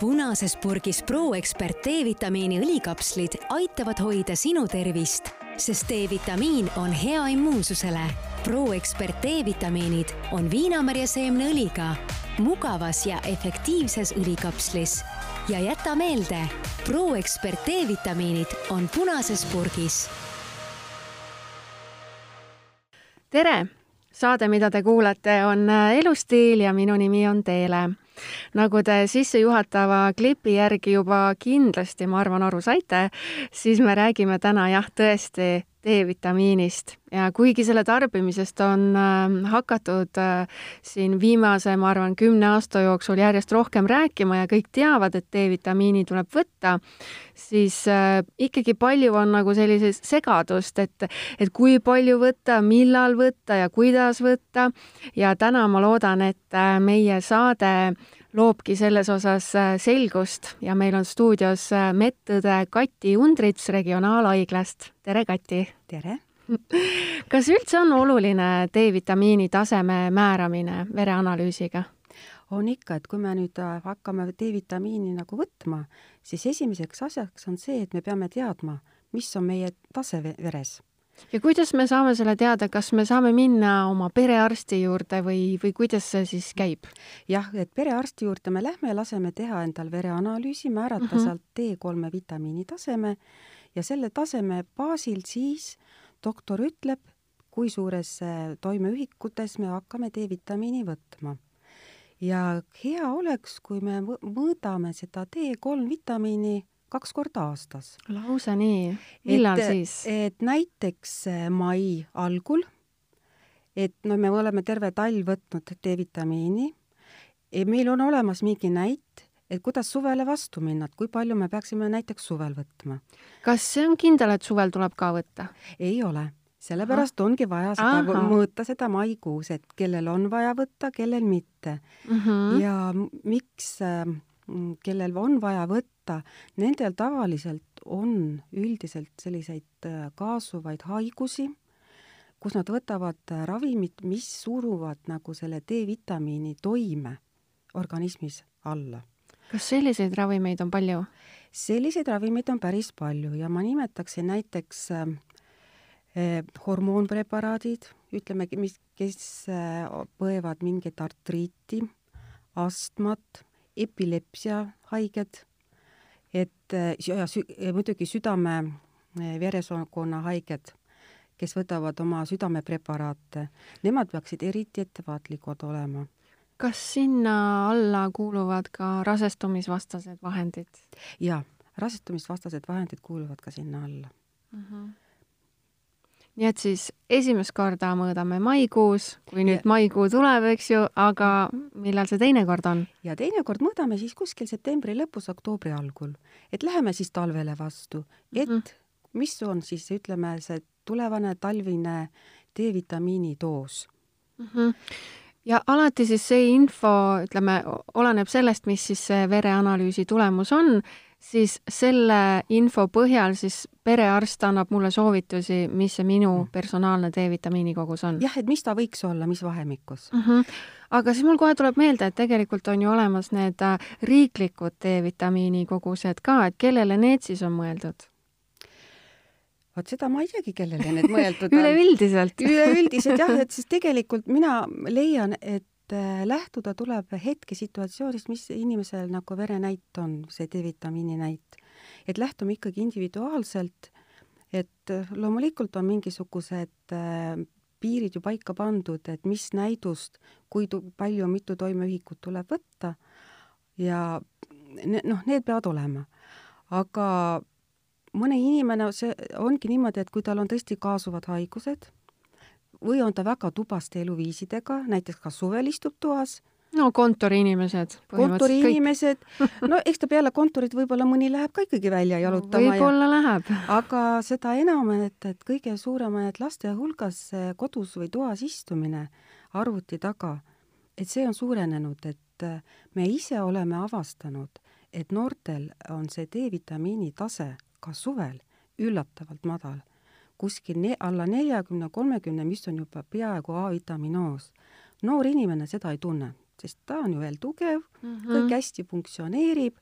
punases purgis Pro-Expert D-vitamiini õlikapslid aitavad hoida sinu tervist, sest D-vitamiin on hea immuunsusele. Pro-Expert D-vitamiinid on viinamarja seemneõliga, mugavas ja efektiivses õlikapslis. ja jäta meelde, Pro-Expert D-vitamiinid on punases purgis. tere! saade, mida te kuulate, on Elustiil ja minu nimi on Teele nagu te sissejuhatava klipi järgi juba kindlasti, ma arvan, aru saite, siis me räägime täna jah, tõesti D-vitamiinist ja kuigi selle tarbimisest on äh, hakatud äh, siin viimase, ma arvan, kümne aasta jooksul järjest rohkem rääkima ja kõik teavad, et D-vitamiini tuleb võtta, siis äh, ikkagi palju on nagu sellisest segadust, et, et kui palju võtta, millal võtta ja kuidas võtta. ja täna ma loodan, et äh, meie saade loobki selles osas äh, selgust ja meil on stuudios äh, medõde Kati Undrits Regionaalhaiglast. tere, Kati! tere! kas üldse on oluline D-vitamiini taseme määramine vereanalüüsiga? on ikka, et kui me nüüd äh, hakkame D-vitamiini nagu võtma, siis esimeseks asjaks on see, et me peame teadma, mis on meie tase veres ja kuidas me saame selle teada, kas me saame minna oma perearsti juurde või, või kuidas see siis käib? jah, et perearsti juurde me lähme, laseme teha endal vereanalüüsi, määrata mm -hmm. sealt D3 vitamiini taseme ja selle taseme baasil siis doktor ütleb, kui suures toimeühikutes me hakkame D-vitamiini võtma. ja hea oleks, kui me mõõdame seda D3 vitamiini kaks korda aastas. lausa nii, millal et, siis? et näiteks äh, mai algul, et no me oleme terve talv võtnud D-vitamiini, meil on olemas mingi näit, et kuidas suvele vastu minna, et kui palju me peaksime näiteks suvel võtma. kas see on kindel, et suvel tuleb ka võtta? ei ole, sellepärast Aha. ongi vaja seda Aha. mõõta seda maikuus, et kellel on vaja võtta, kellel mitte mm. -hmm. ja miks äh, kellel on vaja võtta, nendel tavaliselt on üldiselt selliseid äh, kaasuvaid haigusi, kus nad võtavad äh, ravimit, mis suruvad nagu selle D-vitamiini toime organismis alla. kas selliseid ravimeid on palju? selliseid ravimeid on päris palju ja ma nimetaksin näiteks äh, eh, hormoonpreparaadid, ütleme, mis, kes äh, põevad mingit artriiti, astmat epilepsia haiged, et ja sü muidugi südame-veresoonkonna haiged, kes võtavad oma südamepreparaate, nemad peaksid eriti ettevaatlikud olema. kas sinna alla kuuluvad ka rasestumisvastased vahendid? jaa, rasestumisvastased vahendid kuuluvad ka sinna alla mm. -hmm nii et siis esimest korda mõõdame maikuus, kui nüüd ja. maikuu tuleb, eks ju, aga millal see teine kord on? ja teine kord mõõdame siis kuskil septembri lõpus, oktoobri algul, et läheme siis talvele vastu, et mm -hmm. mis on siis, ütleme, see tulevane talvine D-vitamiini doos mm. -hmm ja alati siis see info, ütleme, oleneb sellest, mis siis see vereanalüüsi tulemus on siis selle info põhjal siis perearst annab mulle soovitusi, mis see minu mm. personaalne D-vitamiini kogus on. jah, et mis ta võiks olla, mis vahemikus mm. -hmm. aga siis mul kohe tuleb meelde, et tegelikult on ju olemas need äh, riiklikud D-vitamiini kogused ka, et kellele need siis on mõeldud? vot seda ma ei teagi, kellele need mõeldud on üleüldiselt üleüldiselt jah, et siis tegelikult mina leian, et et äh, lähtuda tuleb hetkesituatsioonist, mis inimesel nagu verenäit on, see D-vitamiini näit. et lähtume ikkagi individuaalselt, et äh, loomulikult on mingisugused äh, piirid ju paika pandud, et mis näidust, kui palju, mitu toimeühikut tuleb võtta ja noh, need peavad olema. aga mõne inimene, see ongi niimoodi, et kui tal on tõesti kaasuvad haigused või on ta väga tubaste eluviisidega, näiteks kas suvel istub toas, no kontoriinimesed. kontoriinimesed, no eks ta peale kontorit võib-olla mõni läheb ka ikkagi välja jalutama. võib-olla ja... läheb. aga seda enam, et, et kõige suurem on, et laste hulgas kodus või toas istumine arvuti taga, et see on suurenenud, et me ise oleme avastanud, et noortel on see D-vitamiini tase ka suvel üllatavalt madal kuskil ne-, alla neljakümne, kolmekümne, mis on juba peaaegu A-vitamiinoos. noor inimene seda ei tunne, sest ta on ju veel tugev mm. -hmm. kõik hästi funktsioneerib,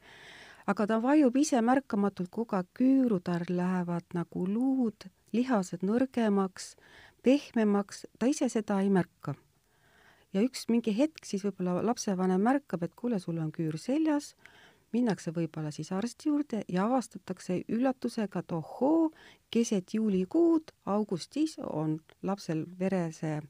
aga ta vajub ise märkamatult kogu aeg küüru, tal lähevad nagu luud, lihased nõrgemaks, pehmemaks, ta ise seda ei märka. ja üks mingi hetk siis võib-olla lapsevanem märkab, et kuule, sul on küür seljas, minnakse võib-olla siis arsti juurde ja avastatakse üllatusega, et ohoo, keset juulikuud, augustis on lapsel verese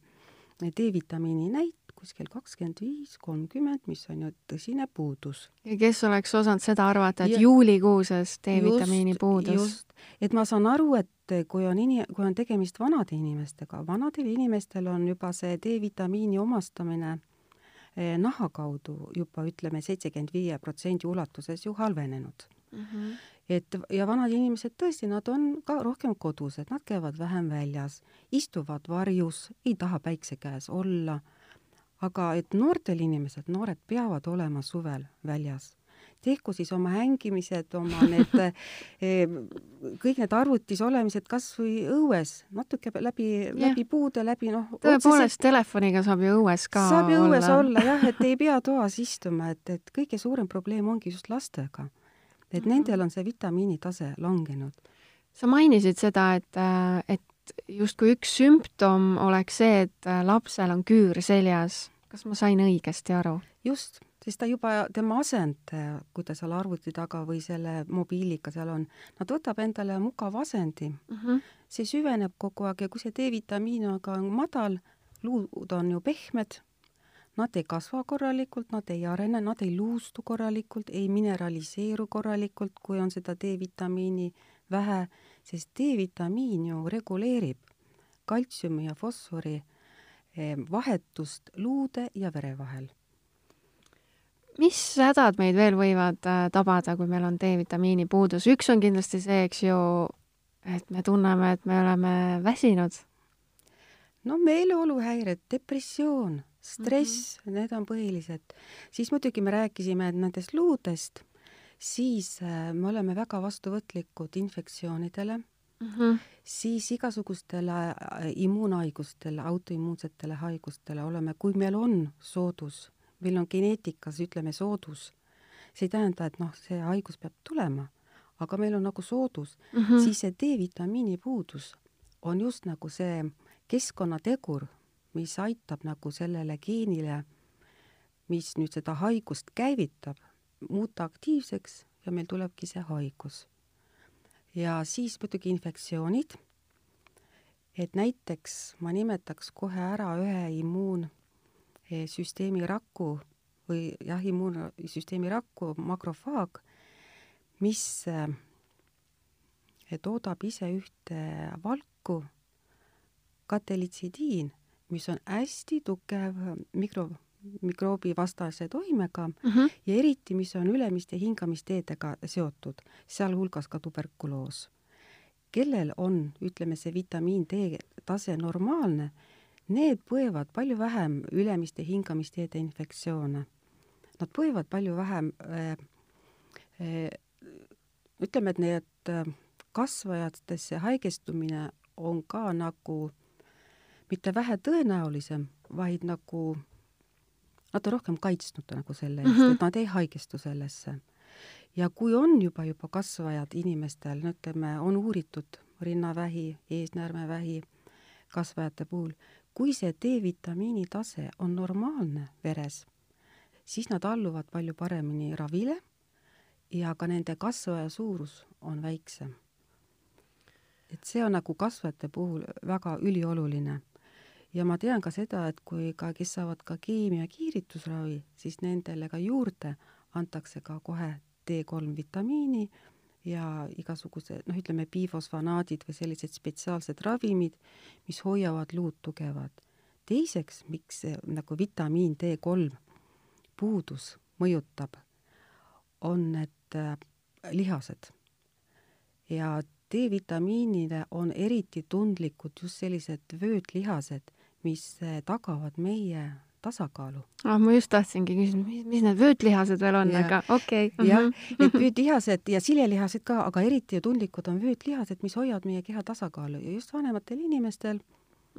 D-vitamiini näit kuskil kakskümmend viis, kolmkümmend, mis on ju tõsine puudus. ja kes oleks osanud seda arvata, et Ja- juulikuuses D-vitamiini puudus? et ma saan aru, et kui on ini-, kui on tegemist vanade inimestega, vanadel inimestel on juba see D-vitamiini omastamine naha kaudu juba ütleme seitsekümmend viie protsendi ulatuses ju halvenenud. Mhm. et ja vanad inimesed tõesti, nad on ka rohkem kodused, nad käivad vähem väljas, istuvad varjus, ei taha päikse käes olla. aga et noortel inimesed, noored peavad olema suvel väljas. Tehku siis oma hängimised, oma need eh, kõik need arvutis olemised kas või õues, natuke läbi, läbi puude, läbi noh. tõepoolest, telefoniga saab ju õues ka saab ju õues olla, olla jah, et ei pea toas istuma, et, et kõige suurem probleem ongi just lastega. et Mhm. nendel on see vitamiinitase langenud. sa mainisid seda, et, et justkui üks sümptom oleks see, et lapsel on küür seljas. kas ma sain õigesti aru? just, sest ta juba, tema asend, kui ta seal arvuti taga või selle mobiiliga seal on, nad võtab endale mugava asendi. mm. -hmm. see süveneb kogu aeg ja kui see D-vitamiin on ka madal, luud on ju pehmed, nad ei kasva korralikult, nad ei arene, nad ei luustu korralikult, ei mineraliseeru korralikult, kui on seda D-vitamiini vähe, sest D-vitamiin ju reguleerib kaltsiumi ja fosfori eh, vahetust luude ja vere vahel mis hädad meid veel võivad äh, tabada, kui meil on D-vitamiini puudus? üks on kindlasti see, eks ju, et me tunneme, et me oleme väsinud. no meeleoluhäired, depressioon, stress mm, -hmm. need on põhilised. siis muidugi me rääkisime nendest luudest, siis äh, me oleme väga vastuvõtlikud infektsioonidele mm, -hmm. siis igasugustele äh, immuunhaigustele, autoimmuunsetele haigustele oleme, kui meil on soodus, meil on geneetikas, ütleme, soodus, see ei tähenda, et noh, see haigus peab tulema, aga meil on nagu soodus mm, -hmm. siis see D-vitamiini puudus on just nagu see keskkonnategur, mis aitab nagu sellele geenile, mis nüüd seda haigust käivitab, muuta aktiivseks ja meil tulebki see haigus. ja siis muidugi infektsioonid, et näiteks ma nimetaks kohe ära ühe immuunsüsteemi raku või jah, immuunsüsteemi rakku, makrofaag, mis toodab ise ühte valku, katelitsidiin, mis on hästi tugev mikro, mikroobivastase toimega mm -hmm. ja eriti, mis on ülemiste hingamisteedega seotud, sealhulgas ka tuberkuloos. kellel on, ütleme, see vitamiin D tase normaalne, need põevad palju vähem ülemiste hingamisteede infektsioone. Nad põevad palju vähem äh, äh, ütleme, et need äh, kasvajatesse haigestumine on ka nagu mitte vähe tõenäolisem, vaid nagu nad on rohkem kaitstud nagu selle eest mm. -hmm. et nad ei haigestu sellesse. ja kui on juba, juba kasvajad inimestel, no ütleme, on uuritud rinnavähi, eesnäärmevähi kasvajate puhul, kui see D-vitamiini tase on normaalne veres, siis nad alluvad palju paremini ravile ja ka nende kasvaja suurus on väiksem. et see on nagu kasvajate puhul väga ülioluline. ja ma tean ka seda, et kui ka, kes saavad ka keemia kiiritusravi, siis nendele ka juurde antakse ka kohe D3 vitamiini ja igasugused, noh, ütleme bifosfanaadid või sellised spetsiaalsed ravimid, mis hoiavad luud tugevad. teiseks, miks see, nagu vitamiin D3 puudus mõjutab, on need äh, lihased. ja D-vitamiinile on eriti tundlikud just sellised vöötlihased, mis äh, tagavad meie tasakaalu. ah, ma just tahtsingi küsida, mis, mis need vöötlihased veel on, aga okei okay. jah -hmm. et vöötlihased ja siljelihased ka, aga eriti tundlikud on vöötlihased, mis hoiavad meie keha tasakaalu ja just vanematel inimestel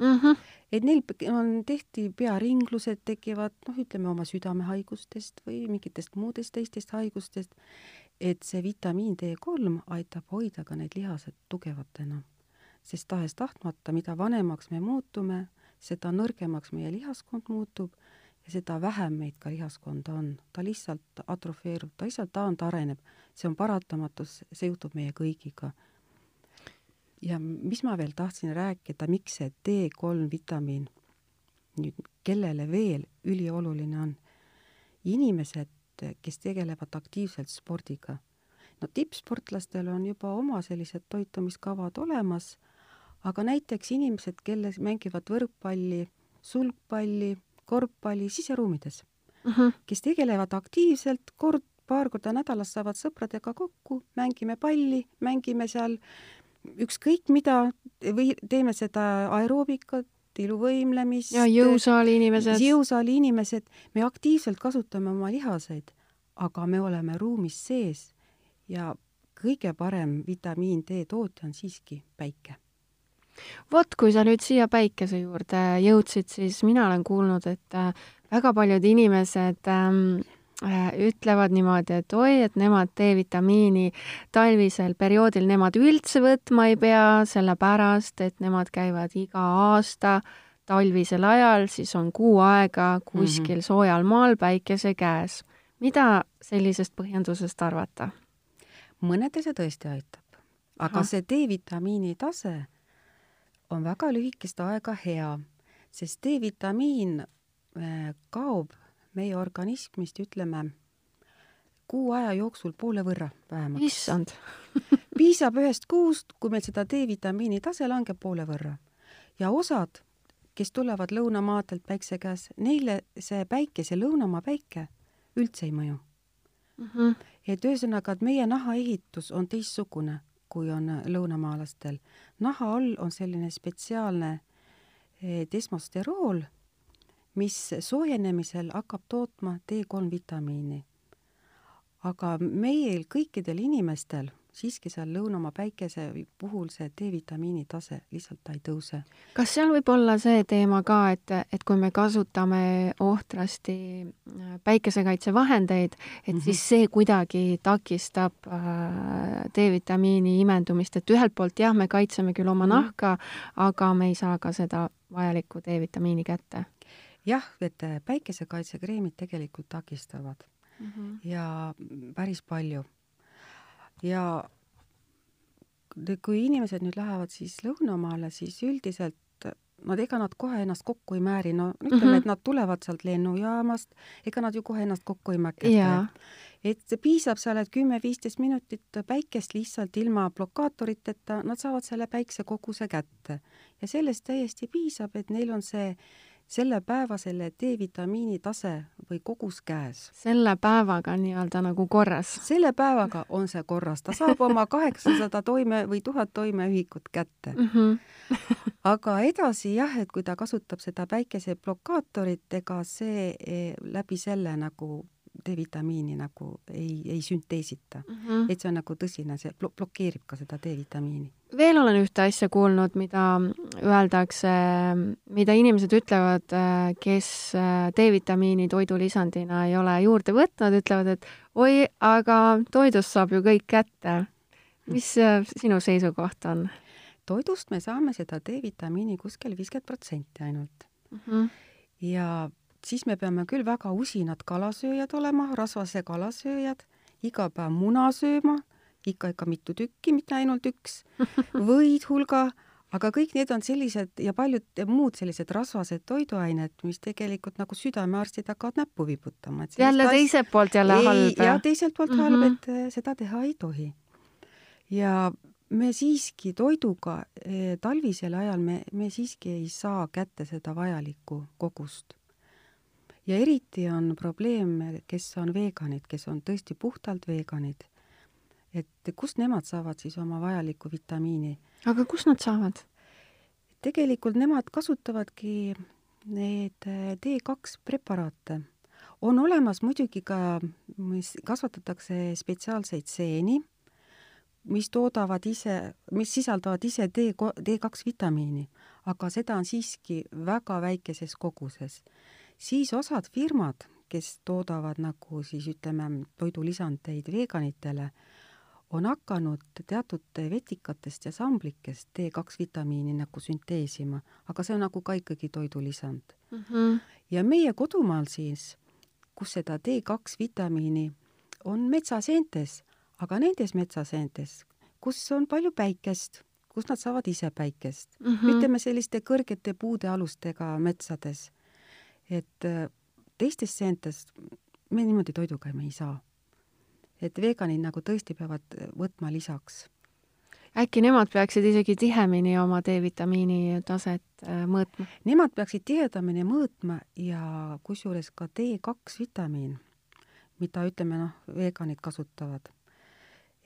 mm. -hmm. et neil on, tehti pearinglused tekivad, noh, ütleme oma südamehaigustest või mingitest muudest teistest haigustest, et see vitamiin D3 aitab hoida ka need lihased tugevatena. sest tahes-tahtmata, mida vanemaks me muutume, seda nõrgemaks meie lihaskond muutub ja seda vähem meid ka lihaskonda on. ta lihtsalt atrofeerub, ta lihtsalt taandareneb. see on paratamatus, see juhtub meie kõigiga. ja mis ma veel tahtsin rääkida, miks see D3 vitamiin nüüd kellele veel ülioluline on? inimesed, kes tegelevad aktiivselt spordiga. no tippsportlastel on juba oma sellised toitumiskavad olemas aga näiteks inimesed, kelle mängivad võrkpalli, sulgpalli, korvpalli siseruumides uh, Mhm. -huh. kes tegelevad aktiivselt, kord, paar korda nädalas saavad sõpradega kokku, mängime palli, mängime seal ükskõik mida või teeme seda aeroobikat, iluvõimlemist. ja jõusaali inimesed. jõusaali inimesed, me aktiivselt kasutame oma lihaseid, aga me oleme ruumis sees ja kõige parem vitamiin D tootja on siiski päike vot, kui sa nüüd siia päikese juurde jõudsid, siis mina olen kuulnud, et äh, väga paljud inimesed ähm, äh, ütlevad niimoodi, et oi, et nemad D-vitamiini talvisel perioodil nemad üldse võtma ei pea, sellepärast et nemad käivad iga aasta talvisel ajal, siis on kuu aega kuskil mm -hmm. soojal maal päikese käes. mida sellisest põhjendusest arvata? mõnedel see tõesti aitab, aga Aha. see D-vitamiini tase on väga lühikest aega hea, sest D-vitamiin kaob meie organismist, ütleme, kuu aja jooksul poole võrra vähemaks. issand piisab ühest kuust, kui meil seda D-vitamiini tase langeb poole võrra. ja osad, kes tulevad lõunamaadelt päikse käes, neile see päike, see lõunamaa päike üldse ei mõju mm. -hmm. et ühesõnaga, et meie nahaehitus on teistsugune kui on lõunamaalastel. naha all on selline spetsiaalne desmosterool, mis soojenemisel hakkab tootma D3 vitamiini. aga meil kõikidel inimestel siiski seal lõunamaa päikese puhul see D-vitamiini tase lihtsalt ei tõuse. kas seal võib olla see teema ka, et, et kui me kasutame ohtrasti päikesekaitsevahendeid, et mm -hmm. siis see kuidagi takistab äh, D-vitamiini imendumist, et ühelt poolt jah, me kaitseme küll oma mm -hmm. nahka, aga me ei saa ka seda vajalikku D-vitamiini kätte? jah, et päikesekaitsekreemid tegelikult takistavad mm -hmm. ja päris palju ja kui inimesed nüüd lähevad siis lõunamaale, siis üldiselt no ega nad kohe ennast kokku ei määri, no ütleme mm, -hmm. et nad tulevad sealt lennujaamast, ega nad ju kohe ennast kokku ei mäketa. et piisab seal, et kümme-viisteist minutit päikest lihtsalt ilma blokaatoriteta, nad saavad selle päiksekoguse kätte. ja sellest täiesti piisab, et neil on see selle päeva selle D-vitamiini tase või kogus käes. selle päevaga nii-öelda nagu korras? selle päevaga on see korras, ta saab oma kaheksasada toime või tuhat toimeühikut kätte mm. -hmm. aga edasi jah, et kui ta kasutab seda päikeseblokaatorit, ega see eh, läbi selle nagu D-vitamiini nagu ei, ei sünteesita mm. -hmm. et see on nagu tõsine, see blo blokeerib ka seda D-vitamiini. veel olen ühte asja kuulnud, mida öeldakse, mida inimesed ütlevad, kes D-vitamiini toidulisandina ei ole juurde võtnud, ütlevad, et oi, aga toidust saab ju kõik kätte. mis sinu seisukoht on? toidust me saame seda D-vitamiini kuskil viiskümmend protsenti ainult mm. -hmm. ja siis me peame küll väga usinad kalasööjad olema, rasvase kalasööjad, iga päev muna sööma, ikka ikka mitu tükki, mitte ainult üks, võid hulga, aga kõik need on sellised ja paljud muud sellised rasvased toiduained, mis tegelikult nagu südamearstid hakkavad näppu viputama. jälle teiselt poolt jälle ei, halb. ja teiselt poolt mm -hmm. halb, et äh, seda teha ei tohi. ja me siiski toiduga eh, talvisel ajal me, me siiski ei saa kätte seda vajalikku kogust ja eriti on probleem, kes on veganid, kes on tõesti puhtalt veganid. et kust nemad saavad siis oma vajalikku vitamiini? aga kust nad saavad? tegelikult nemad kasutavadki need D2 preparaate. on olemas muidugi ka, mis kasvatatakse spetsiaalseid seeni, mis toodavad ise, mis sisaldavad ise D, D2 vitamiini, aga seda on siiski väga väikeses koguses. Siis osad firmad, kes toodavad nagu siis ütleme, toidulisandeid veganitele, on hakanud teatud vetikatest ja samblikest D2 vitamiini nagu sünteesima, aga see on nagu ka ikkagi toidulisand mm. -hmm. ja meie kodumaal siis, kus seda D2 vitamiini on metsaseentes, aga nendes metsaseentes, kus on palju päikest, kus nad saavad ise päikest mm, -hmm. ütleme selliste kõrgete puudealustega metsades, et äh, teistes seentes me niimoodi toiduga me ei saa et veganid nagu tõesti peavad võtma lisaks. äkki nemad peaksid isegi tihemini oma D-vitamiini taset äh, mõõtma? Nemad peaksid tihedamini mõõtma ja kusjuures ka D2 vitamiin, mida ütleme noh, veganid kasutavad,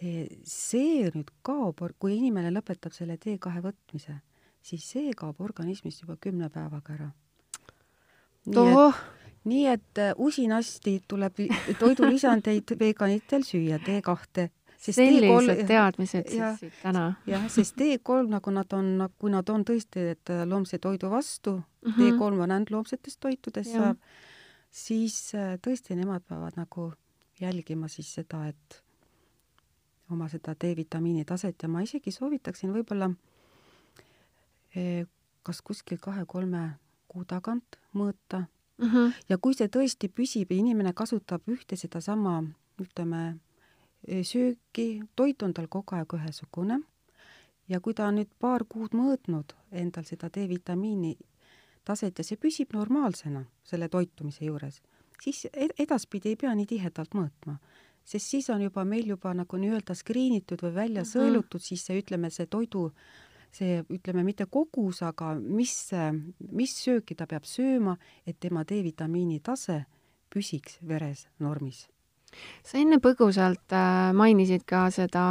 e, see nüüd kaob, kui inimene lõpetab selle D2 võtmise, siis see kaob organismist juba kümne päevaga ära. Nii et äh, usinasti tuleb toidulisandeid veganitel süüa, D2 sellised teadmised siis ja, täna. jah, sest D3, nagu nad on, kui nad on tõesti, et äh, loomse toidu vastu mm, -hmm. D3 on ainult loomsetest toitudest ja. saab, siis äh, tõesti nemad peavad nagu jälgima siis seda, et oma seda D-vitamiini taset ja ma isegi soovitaksin võib-olla kas kuskil kahe-kolme kuu tagant mõõta mm. -hmm. ja kui see tõesti püsib ja inimene kasutab ühte sedasama, ütleme, sööki, toit on tal kogu aeg ühesugune ja kui ta on nüüd paar kuud mõõtnud endal seda D-vitamiini taset ja see püsib normaalsena selle toitumise juures, siis edaspidi ei pea nii tihedalt mõõtma, sest siis on juba meil juba nagu nii-öelda screen itud või välja mm -hmm. sõelutud siis see, ütleme, see toidu see, ütleme, mitte kogus, aga mis, mis sööki ta peab sööma, et tema D-vitamiini tase püsiks veres normis? Sa enne põgusalt äh, mainisid ka seda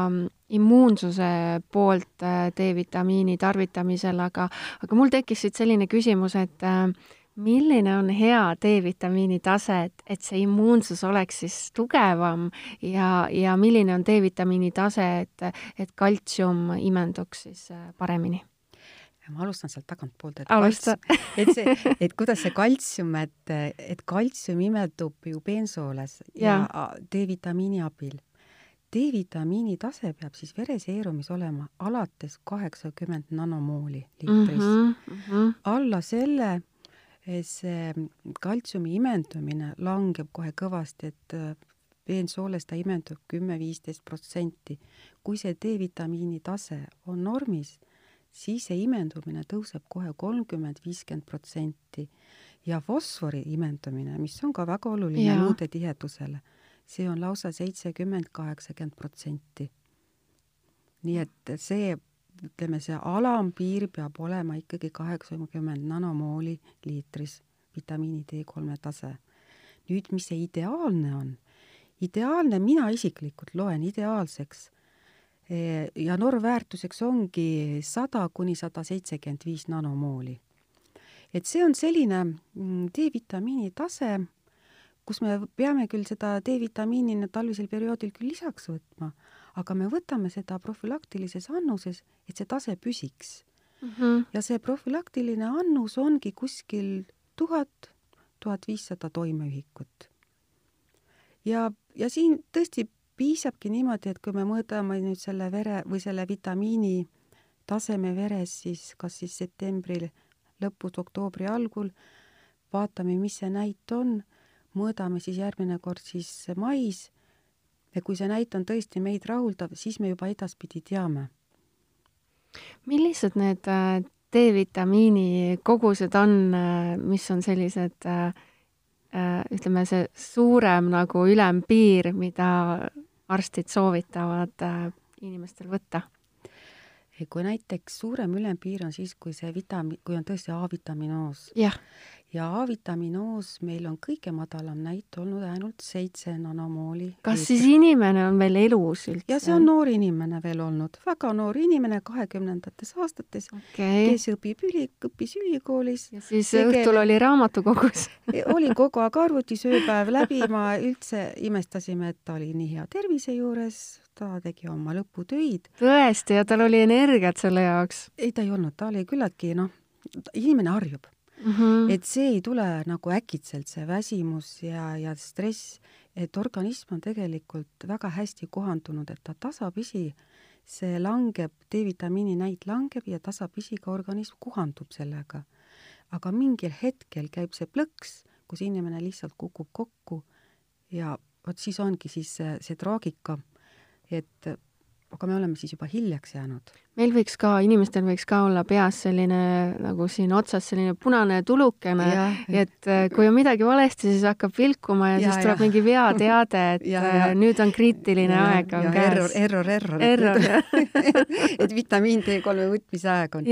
immuunsuse poolt äh, D-vitamiini tarvitamisel, aga, aga mul tekkis siit selline küsimus, et äh, milline on hea D-vitamiini tase, et, et see immuunsus oleks siis tugevam ja, ja milline on D-vitamiini tase, et, et kaltsium imenduks siis äh, paremini? ma alustan sealt tagantpoolt, et alusta. et see, et kuidas see kaltsium, et, et kaltsium imendub ju bensooles ja, ja D-vitamiini abil. D-vitamiini tase peab siis vereseerumis olema alates kaheksakümmend nanomooli liitris mm. -hmm, mm -hmm. alla selle see kaltsiumi imendumine langeb kohe kõvasti, et veensooles äh, ta imendub kümme-viisteist protsenti. kui see D-vitamiini tase on normis, siis see imendumine tõuseb kohe kolmkümmend, viiskümmend protsenti ja fosfori imendumine, mis on ka väga oluline nõude tihedusele, see on lausa seitsekümmend, kaheksakümmend protsenti. nii et see ütleme, see alampiir peab olema ikkagi kaheksakümmend nanomooli liitris vitamiini D3 tase. nüüd, mis see ideaalne on? ideaalne, mina isiklikult loen ideaalseks e, ja normväärtuseks ongi sada kuni sada seitsekümmend viis nanomooli. et see on selline mm, D-vitamiini tase, kus me peame küll seda D-vitamiini talvisel perioodil küll lisaks võtma, aga me võtame seda profülaktilises annuses, et see tase püsiks mm. -hmm. ja see profülaktiline annus ongi kuskil tuhat, tuhat viissada toimeühikut. ja, ja siin tõesti piisabki niimoodi, et kui me mõõdame nüüd selle vere või selle vitamiini taseme veres, siis kas siis septembril lõpus, oktoobri algul, vaatame, mis see näit on, mõõdame siis järgmine kord siis mais ja kui see näit on tõesti meid rahuldav, siis me juba edaspidi teame. millised need äh, D-vitamiini kogused on, äh, mis on sellised äh, ütleme, see suurem nagu ülempiir, mida arstid soovitavad inimestel võtta? kui näiteks suurem ülempiir on siis, kui see vitamiin, kui on tõesti A-vitaminoos. jah ja A-vitaminoos meil on kõige madalam näit olnud ainult seitse nanomooli. kas siis inimene on veel elus üldse? ja see on noor inimene veel olnud, väga noor inimene kahekümnendates aastates okay., kes õpib üli, õppis ülikoolis. ja siis tegel... õhtul oli raamatukogus oli kogu aeg arvutis ööpäev läbi, ma üldse imestasime, et ta oli nii hea tervise juures, ta tegi oma lõputöid. tõesti, ja tal oli energiat selle jaoks? ei, ta ei olnud, ta oli küllaltki noh inimene harjub mm. -hmm. et see ei tule nagu äkitselt, see väsimus ja, ja stress, et organism on tegelikult väga hästi kohandunud, et ta tasapisi, see langeb, D-vitamiini näit langeb ja tasapisi ka organism kohandub sellega. aga mingil hetkel käib see plõks, kus inimene lihtsalt kukub kokku ja vot siis ongi siis see, see traagika, et aga me oleme siis juba hiljaks jäänud. meil võiks ka, inimestel võiks ka olla peas selline nagu siin otsas selline punane tulukene, et äh, kui on midagi valesti, siis hakkab vilkuma ja, ja siis tuleb ja. mingi veateade, et ja, ja. Äh, nüüd on kriitiline ja, aeg on ja, käes. error, error, error. error, et vitamiin D3 võtmise aeg on.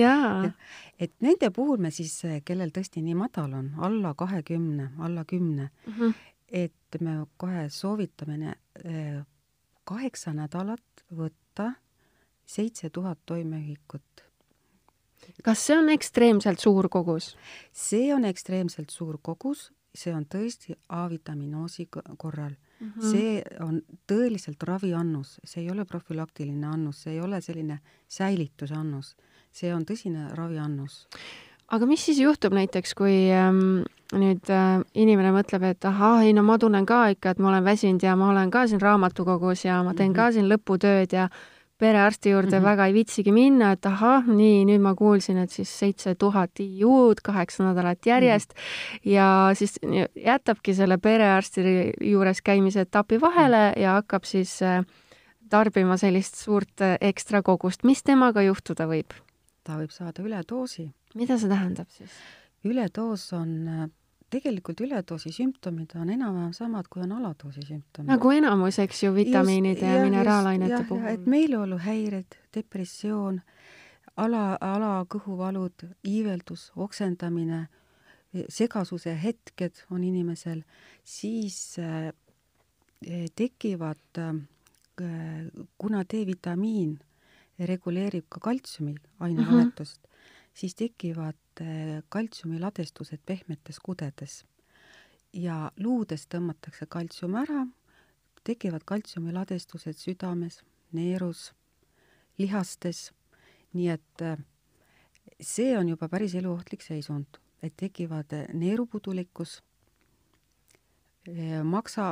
et nende puhul me siis, kellel tõesti nii madal on, alla kahekümne, alla kümne mm, -hmm. et me kohe soovitame äh, kaheksa nädalat võtta seitse tuhat toimeühikut. kas see on ekstreemselt suur kogus? see on ekstreemselt suur kogus, see on tõesti A-vitamiinoosi korral mm. -hmm. see on tõeliselt raviannus, see ei ole profülaktiline annus, see ei ole selline säilitusannus, see on tõsine raviannus aga mis siis juhtub näiteks, kui ähm, nüüd äh, inimene mõtleb, et ahah, ei no ma tunnen ka ikka, et ma olen väsinud ja ma olen ka siin raamatukogus ja ma teen mm -hmm. ka siin lõputööd ja perearsti juurde mm -hmm. väga ei viitsigi minna, et ahah, nii, nüüd ma kuulsin, et siis seitse tuhat IU-d kaheksa nädalat järjest mm -hmm. ja siis jätabki selle perearsti juures käimise etapi vahele mm -hmm. ja hakkab siis äh, tarbima sellist suurt äh, ekstra kogust. mis temaga juhtuda võib? Ta võib saada üledoosi mida see tähendab siis? üledoos on, tegelikult üledoosi sümptomid on enam-vähem samad, kui on aladoosi sümptomid. nagu enamus, eks ju, vitamiinide just, ja, ja mineraalainete puhul. et meeleoluhäired, depressioon, ala, alakõhuvalud, iiveldus, oksendamine, segasuse hetked on inimesel, siis äh, tekivad äh, kuna D-vitamiin reguleerib ka kaltsiumi ainevahetust mm, -hmm siis tekivad eh, kaltsiumiladestused pehmetes kudedes. Ja luudes tõmmatakse kaltsium ära, tekivad kaltsiumiladestused südames, neerus, lihastes, nii et eh, see on juba päris eluohtlik seisund, et tekivad eh, neerupudulikkus, maksa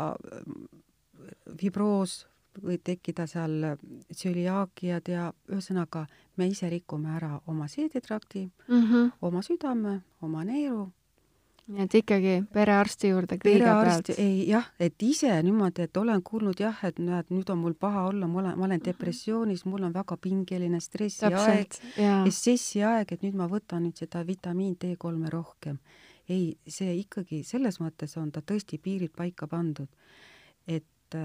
fibroos võib tekkida seal tsüliaakiad ja ühesõnaga me ise rikume ära oma seedetrakti mm, -hmm. oma südame, oma neeru. nii et ikkagi perearsti juurde kõigepealt. ei jah, et ise niimoodi, et olen kuulnud jah, et näed, nüüd on mul paha olla, ma olen, ma olen depressioonis, mul on väga pingeline stressiaeg, stressiaeg, et nüüd ma võtan nüüd seda vitamiin D3-e rohkem. ei, see ikkagi selles mõttes on ta tõesti piirid paika pandud, et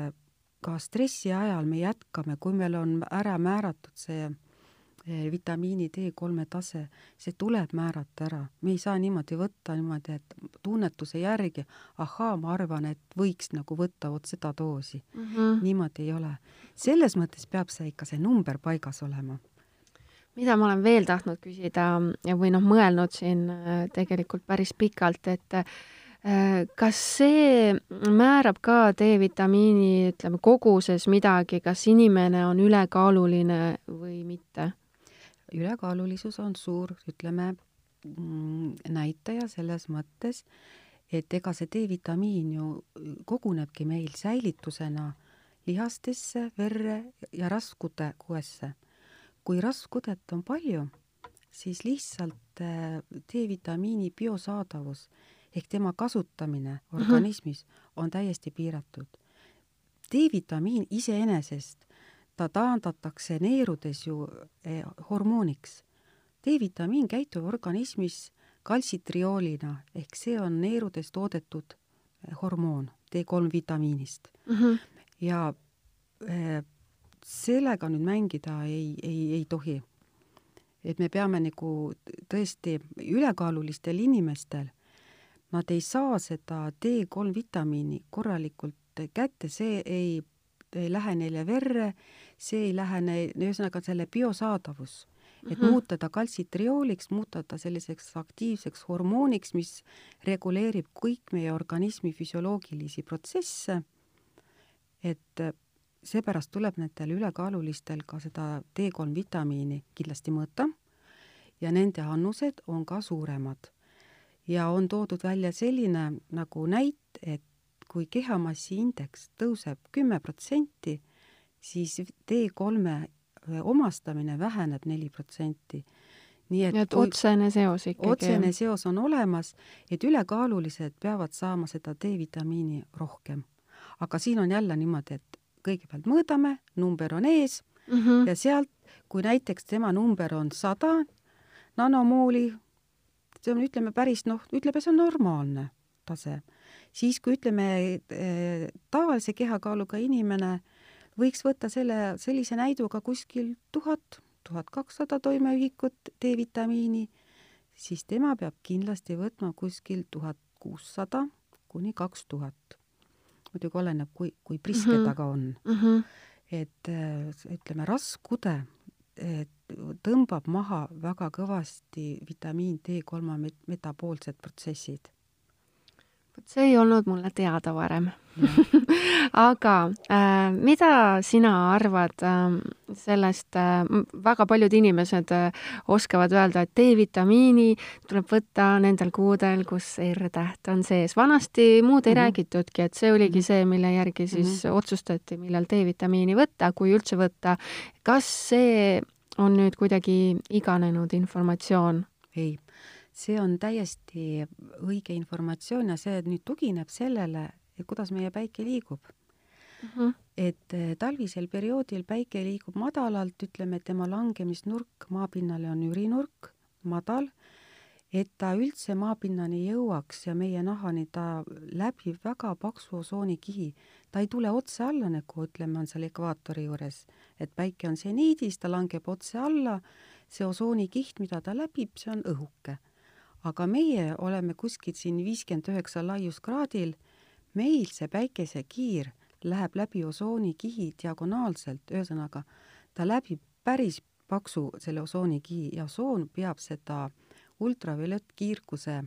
ka stressi ajal me jätkame, kui meil on ära määratud see eh, vitamiini D3 tase, see tuleb määrata ära, me ei saa niimoodi võtta niimoodi, et tunnetuse järgi, ahaa, ma arvan, et võiks nagu võtta vot seda doosi mm. -hmm. niimoodi ei ole. selles mõttes peab see ikka, see number paigas olema mida ma olen veel tahtnud küsida ja või noh, mõelnud siin äh, tegelikult päris pikalt, et kas see määrab ka D-vitamiini, ütleme, koguses midagi, kas inimene on ülekaaluline või mitte? ülekaalulisus on suur, ütleme, mm, näitaja selles mõttes, et ega see D-vitamiin ju kogunebki meil säilitusena lihastesse, verre ja raskudekoesse. kui raskudet on palju, siis lihtsalt äh, D-vitamiini biosaadavus ehk tema kasutamine organismis on täiesti piiratud. D-vitamiin iseenesest, ta taandatakse neerudes ju eh, hormooniks. D-vitamiin käitub organismis kaltsitrioolina ehk see on neerudes toodetud eh, hormoon D3 vitamiinist mm. -hmm. ja eh, sellega nüüd mängida ei, ei, ei tohi. et me peame nagu tõesti ülekaalulistel inimestel nad ei saa seda D3 vitamiini korralikult kätte, see ei, ei lähe neile verre, see ei lähe neil, ühesõnaga selle biosaadavus, et mm -hmm. muuta ta kaltsitriooliks, muuta ta selliseks aktiivseks hormooniks, mis reguleerib kõik meie organismi füsioloogilisi protsesse, et seepärast tuleb nendel ülekaalulistel ka seda D3 vitamiini kindlasti mõõta ja nende annused on ka suuremad. Ja on toodud välja selline nagu näit, et kui kehamassi indeks tõuseb kümme protsenti, siis D3 omastamine väheneb neli protsenti nii et, et otsene seos ikkagi. otsene seos on olemas, et ülekaalulised peavad saama seda D-vitamiini rohkem. aga siin on jälle niimoodi, et kõigepealt mõõdame, number on ees mm -hmm. ja sealt, kui näiteks tema number on sada nanomooli, see on, ütleme päris noh, ütleme, see on normaalne tase, siis kui ütleme eh, tavalise kehakaaluga inimene võiks võtta selle, sellise näiduga kuskil tuhat tuhat kakssada toimeühikut D-vitamiini, siis tema peab kindlasti võtma kuskil tuhat kuussada kuni kaks tuhat. muidugi oleneb, kui, kui priske mm -hmm. ta ka on mm. -hmm. et ütleme, raskude tõmbab maha väga kõvasti vitamiin D3 metaboolsed protsessid. Vot see ei olnud mulle teada varem. Aga äh, mida sina arvad äh, sellest äh,, väga paljud inimesed äh, oskavad öelda, et D-vitamiini tuleb võtta nendel kuudel, kus R-täht on sees. vanasti muud ei mm -hmm. räägitudki, et see oligi mhm. see, mille järgi siis mm -hmm. otsustati, millal D-vitamiini võtta, kui üldse võtta. kas see on nüüd kuidagi iganenud informatsioon? ei see on täiesti õige informatsioon ja see nüüd tugineb sellele, kuidas meie päike liigub mm. -hmm. et eh, talvisel perioodil päike liigub madalalt, ütleme, et tema langemisnurk maapinnale on ürinurk, madal, et ta üldse maapinnani jõuaks ja meie nahani, ta läbib väga paksu osoonikihi. ta ei tule otse alla, nagu ütleme, on seal ekvaatori juures, et päike on seniidis, ta langeb otse alla, see osoonikiht, mida ta läbib, see on õhuke aga meie oleme kuskil siin viiskümmend üheksa laiuskraadil, meil see päikesekiir läheb läbi osoonikihi diagonaalselt, ühesõnaga ta läbib päris paksu selle osoonikihi ja osoon peab seda ultraviolettkiirguse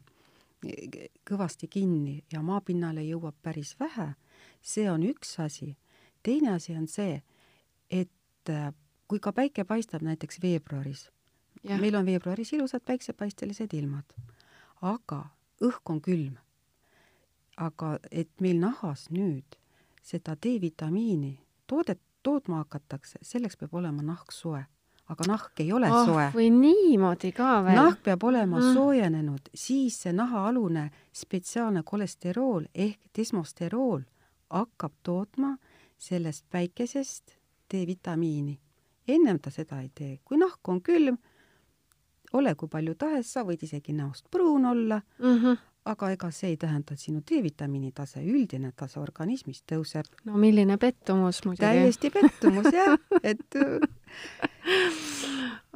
kõvasti kinni ja maapinnale jõuab päris vähe. see on üks asi. teine asi on see, et äh, kui ka päike paistab näiteks veebruaris, meil on veebruaris ilusad päiksepaistelised ilmad, aga õhk on külm. aga et meil nahas nüüd seda D-vitamiini toodet, tootma hakatakse, selleks peab olema nahk soe. aga nahk ei ole oh, soe. või niimoodi ka veel. nahk peab olema mm. soojenenud, siis see nahaalune spetsiaalne kolesterool ehk desmosterool hakkab tootma sellest päikesest D-vitamiini. ennem ta seda ei tee, kui nahk on külm ole kui palju tahes, sa võid isegi näost pruun olla mm, -hmm. Aga ega see ei tähenda, et sinu D-vitamiini tase, üldine tase organismis tõuseb. no milline pettumus muidugi. täiesti pettumus jah, et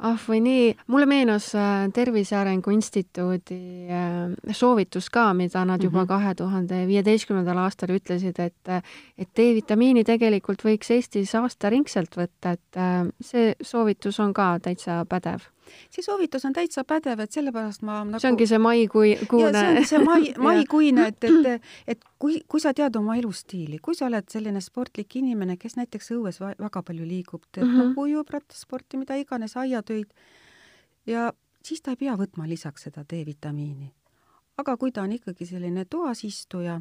ah või nii, mulle meenus äh, Tervise Arengu Instituudi äh, soovitus ka, mida nad juba mhm. kahe tuhande viieteistkümnendal aastal ütlesid, et et D-vitamiini tegelikult võiks Eestis aastaringselt võtta, et äh, see soovitus on ka täitsa pädev see soovitus on täitsa pädev, et sellepärast ma nagu see ongi see maikui-, kuune see ongi see mai, maikuine, et, et, et kui, kui sa tead oma elustiili, kui sa oled selline sportlik inimene, kes näiteks õues väga palju liigub, teeb mm -hmm. ujub, rattasporti, mida iganes, aiatöid, ja siis ta ei pea võtma lisaks seda D-vitamiini. aga kui ta on ikkagi selline toasistuja,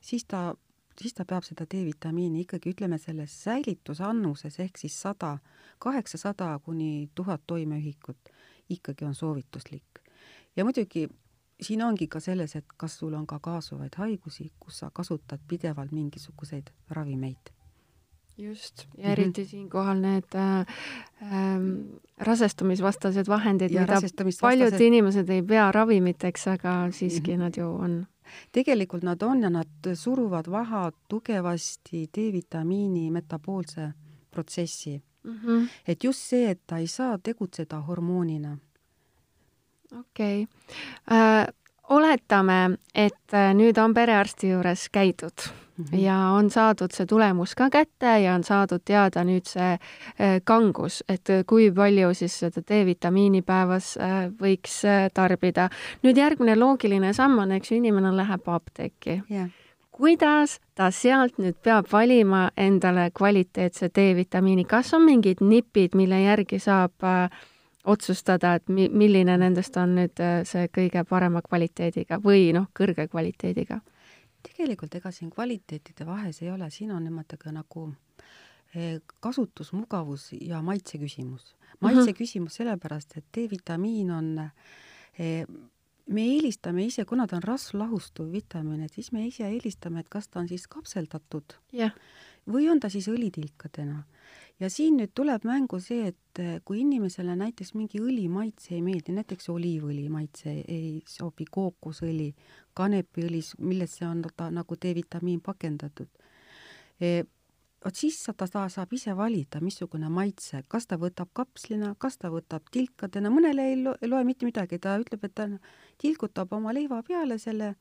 siis ta siis ta peab seda D-vitamiini ikkagi, ütleme, selles säilitusannuses ehk siis sada, kaheksasada kuni tuhat toimeühikut ikkagi on soovituslik. ja muidugi siin ongi ka selles, et kas sul on ka kaasuvaid haigusi, kus sa kasutad pidevalt mingisuguseid ravimeid just, ja mhm. eriti mm -hmm. siinkohal need äh, äh, rasestumisvastased vahendid, mida paljud inimesed ei pea ravimiteks, aga siiski mm -hmm. nad ju on tegelikult nad on ja nad suruvad maha tugevasti D-vitamiini metaboolse protsessi mm. -hmm. et just see, et ta ei saa tegutseda hormoonina. okei okay. äh,. Oletame, et äh, nüüd on perearsti juures käidud mm -hmm. ja on saadud see tulemus ka kätte ja on saadud teada nüüd see äh, kangus, et äh, kui palju siis seda D-vitamiini päevas äh, võiks tarbida. nüüd järgmine loogiline samm on, eks ju, inimene läheb apteeki yeah kuidas ta sealt nüüd peab valima endale kvaliteetse D-vitamiini, kas on mingid nipid, mille järgi saab otsustada, et mi-, milline nendest on nüüd äh, see kõige parema kvaliteediga või noh, kõrge kvaliteediga? tegelikult ega siin kvaliteetide vahes ei ole, siin on ka nagu eh, kasutusmugavus ja maitse küsimus. maitse mm -hmm. küsimus sellepärast, et D-vitamiin on eh, me eelistame ise, kuna ta on rasvlahustuv vitamiin, et siis me ise eelistame, et kas ta on siis kapseldatud yeah. või on ta siis õlitilkadena ja siin nüüd tuleb mängu see, et eh, kui inimesele näiteks mingi õli maitse ei meeldi, näiteks oliivõli maitse ei sobi, kookosõli, kanepiõli, millesse on ta nagu D-vitamiin pakendatud e,, vot siis ta, ta saab ise valida, missugune maitse, kas ta võtab kapslina, kas ta võtab tilkadena, mõnele ei loe mitte midagi, ta ütleb, et ta tilgutab oma leiva peale selle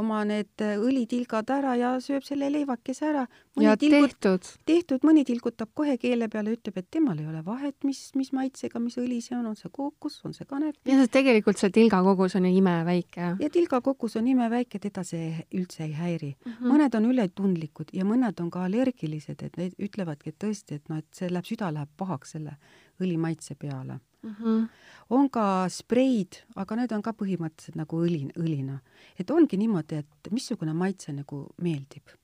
oma need äh, õlitilgad ära ja sööb selle leivakese ära. ja tilgut, tehtud. tehtud, mõni tilgutab kohe keele peale, ütleb, et temal ei ole vahet, mis, mis maitsega, mis õli see on, on see kookos, on see kanep. ja tegelikult see tilgakogus on ju imeväike. ja tilgakogus on imeväike, teda see üldse ei häiri mm. -hmm. mõned on ületundlikud ja mõned on ka allergilised, et need ütlevadki, et tõesti, et noh, et see läheb, süda läheb pahaks selle õli maitse peale mm. -hmm. on ka spreid, aga need on ka põhimõtteliselt nagu õli, õlina. et ongi niimoodi, et missugune maitse nagu meeldib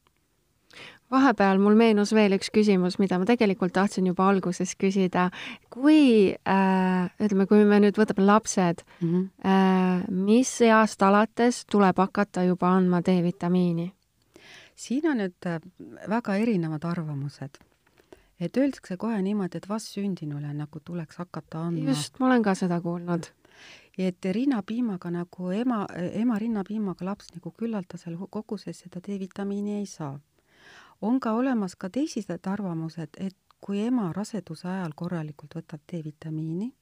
vahepeal mul meenus veel üks küsimus, mida ma tegelikult tahtsin juba alguses küsida. kui äh,, ütleme, kui me nüüd võtame lapsed mm, -hmm. äh, mis east alates tuleb hakata juba andma D-vitamiini? siin on nüüd äh, väga erinevad arvamused et öeldakse kohe niimoodi, et vastsündinule nagu tuleks hakata andma. just, ma olen ka seda kuulnud. et rinnapiimaga nagu ema, ema rinnapiimaga laps nagu küllaldasel koguses seda D-vitamiini ei saa. on ka olemas ka teised arvamused, et kui ema raseduse ajal korralikult võtab D-vitamiini,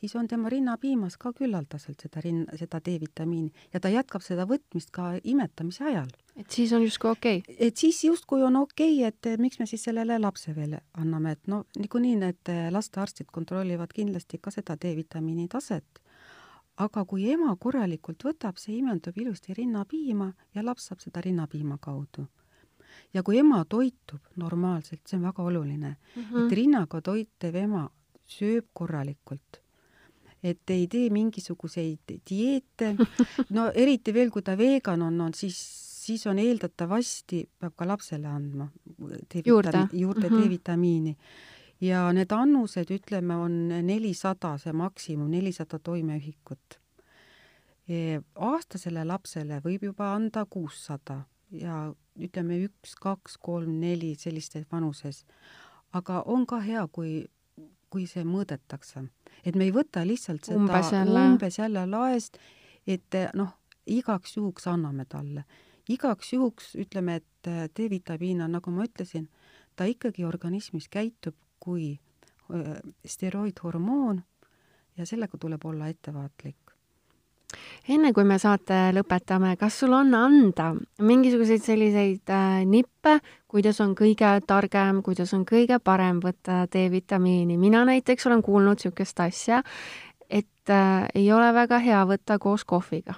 siis on tema rinnapiimas ka küllaldaselt seda rin-, seda D-vitamiini ja ta jätkab seda võtmist ka imetamise ajal. et siis on justkui okei okay.? et siis justkui on okei okay,, et miks me siis sellele lapse veel anname, et no niikuinii need lastearstid kontrollivad kindlasti ka seda D-vitamiini taset, aga kui ema korralikult võtab, see imendub ilusti rinnapiima ja laps saab seda rinnapiima kaudu ja kui ema toitub normaalselt, see on väga oluline mm, -hmm. et rinnaga toitev ema sööb korralikult et ei tee mingisuguseid dieete, no eriti veel, kui ta vegan on, on siis, siis on eeldatavasti, peab ka lapsele andma juurde, juurde. D-vitamiini. ja need annused, ütleme, on nelisada, see maksimum, nelisada toimeühikut e,. aastasele lapsele võib juba anda kuussada ja ütleme üks, kaks, kolm, neli sellistes vanuses. aga on ka hea, kui kui see mõõdetakse. et me ei võta lihtsalt seda umbes jälle, umbes jälle laest, et noh, igaks juhuks anname talle. igaks juhuks ütleme, et D-vitamiin on, nagu ma ütlesin, ta ikkagi organismis käitub kui steroidhormoon ja sellega tuleb olla ettevaatlik enne kui me saate lõpetame, kas sul on anda mingisuguseid selliseid äh, nippe, kuidas on kõige targem, kuidas on kõige parem võtta D-vitamiini? mina näiteks olen kuulnud niisugust asja, et äh, ei ole väga hea võtta koos kohviga.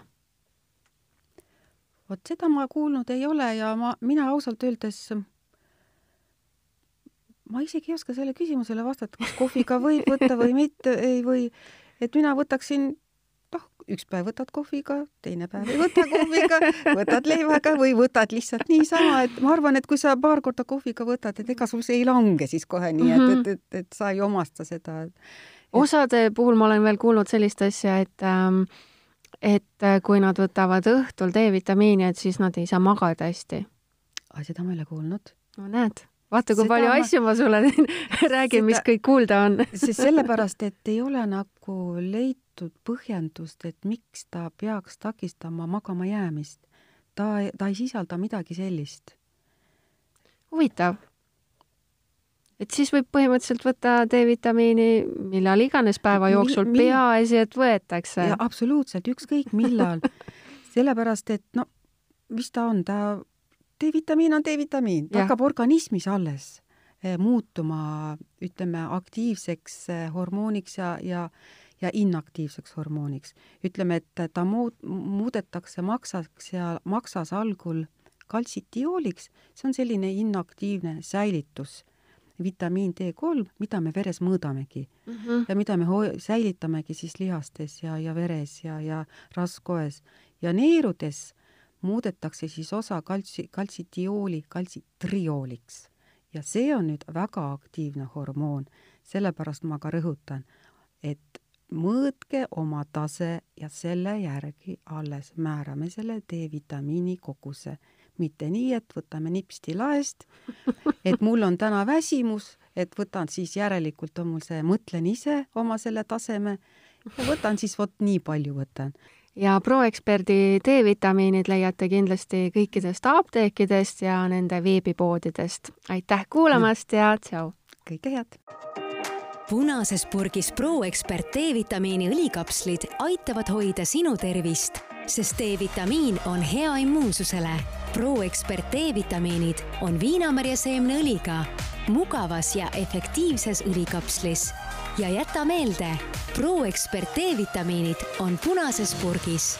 vot seda ma kuulnud ei ole ja ma, mina ausalt öeldes ma isegi ei oska sellele küsimusele vastata, kas kohviga võib võtta või mitte, ei või, et mina võtaksin üks päev võtad kohviga, teine päev ei võta kohviga, võtad leivaga või võtad lihtsalt niisama, et ma arvan, et kui sa paar korda kohviga võtad, et ega sul see ei lange siis kohe nii, et, et, et, et sa ei omasta seda osade puhul ma olen veel kuulnud sellist asja, et ähm, et äh, kui nad võtavad õhtul D-vitamiini, et siis nad ei saa magada hästi. seda ma ei ole kuulnud. no näed vaata, kui seda palju ma... asju ma sulle räägin, mis kõik kuulda on sest sellepärast, et ei ole nagu leitud põhjendust, et miks ta peaks takistama magama jäämist. ta, ta ei sisalda midagi sellist. huvitav. et siis võib põhimõtteliselt võtta D-vitamiini millal iganes päeva jooksul mi, peaasi, et võetakse. absoluutselt, ükskõik millal sellepärast, et no mis ta on, ta D-vitamiin on D-vitamiin, ta hakkab organismis alles eh, muutuma, ütleme, aktiivseks eh, hormooniks ja, ja ja inaktiivseks hormooniks. ütleme, et ta muud, muudetakse maksaks ja maksas algul kaltsitiooliks, see on selline inaktiivne säilitus. vitamiin D3, mida me veres mõõdamegi mm -hmm. ja mida me säilitamegi siis lihastes ja, ja veres ja, ja rasvkoes ja neerudes muudetakse siis osa kaltsi, kaltsitiooli kaltsitriooliks ja see on nüüd väga aktiivne hormoon, sellepärast ma ka rõhutan, et mõõtke oma tase ja selle järgi alles määrame selle D-vitamiini koguse. mitte nii, et võtame nipsti laest, et mul on täna väsimus, et võtan siis järelikult on mul see, mõtlen ise oma selle taseme ja võtan siis vot nii palju võtan ja ProExperdi D-vitamiinid leiate kindlasti kõikidest apteekidest ja nende veebipoodidest. aitäh kuulamast ja tšau! kõike head! Punases purgis ProExpert D-vitamiini õlikapslid aitavad hoida sinu tervist, sest D-vitamiin on hea immuunsusele. ProExpert D-vitamiinid on viinamarja seemneõliga, mugavas ja efektiivses õlikapslis. ja jäta meelde, ProExpert D-vitamiinid on punases purgis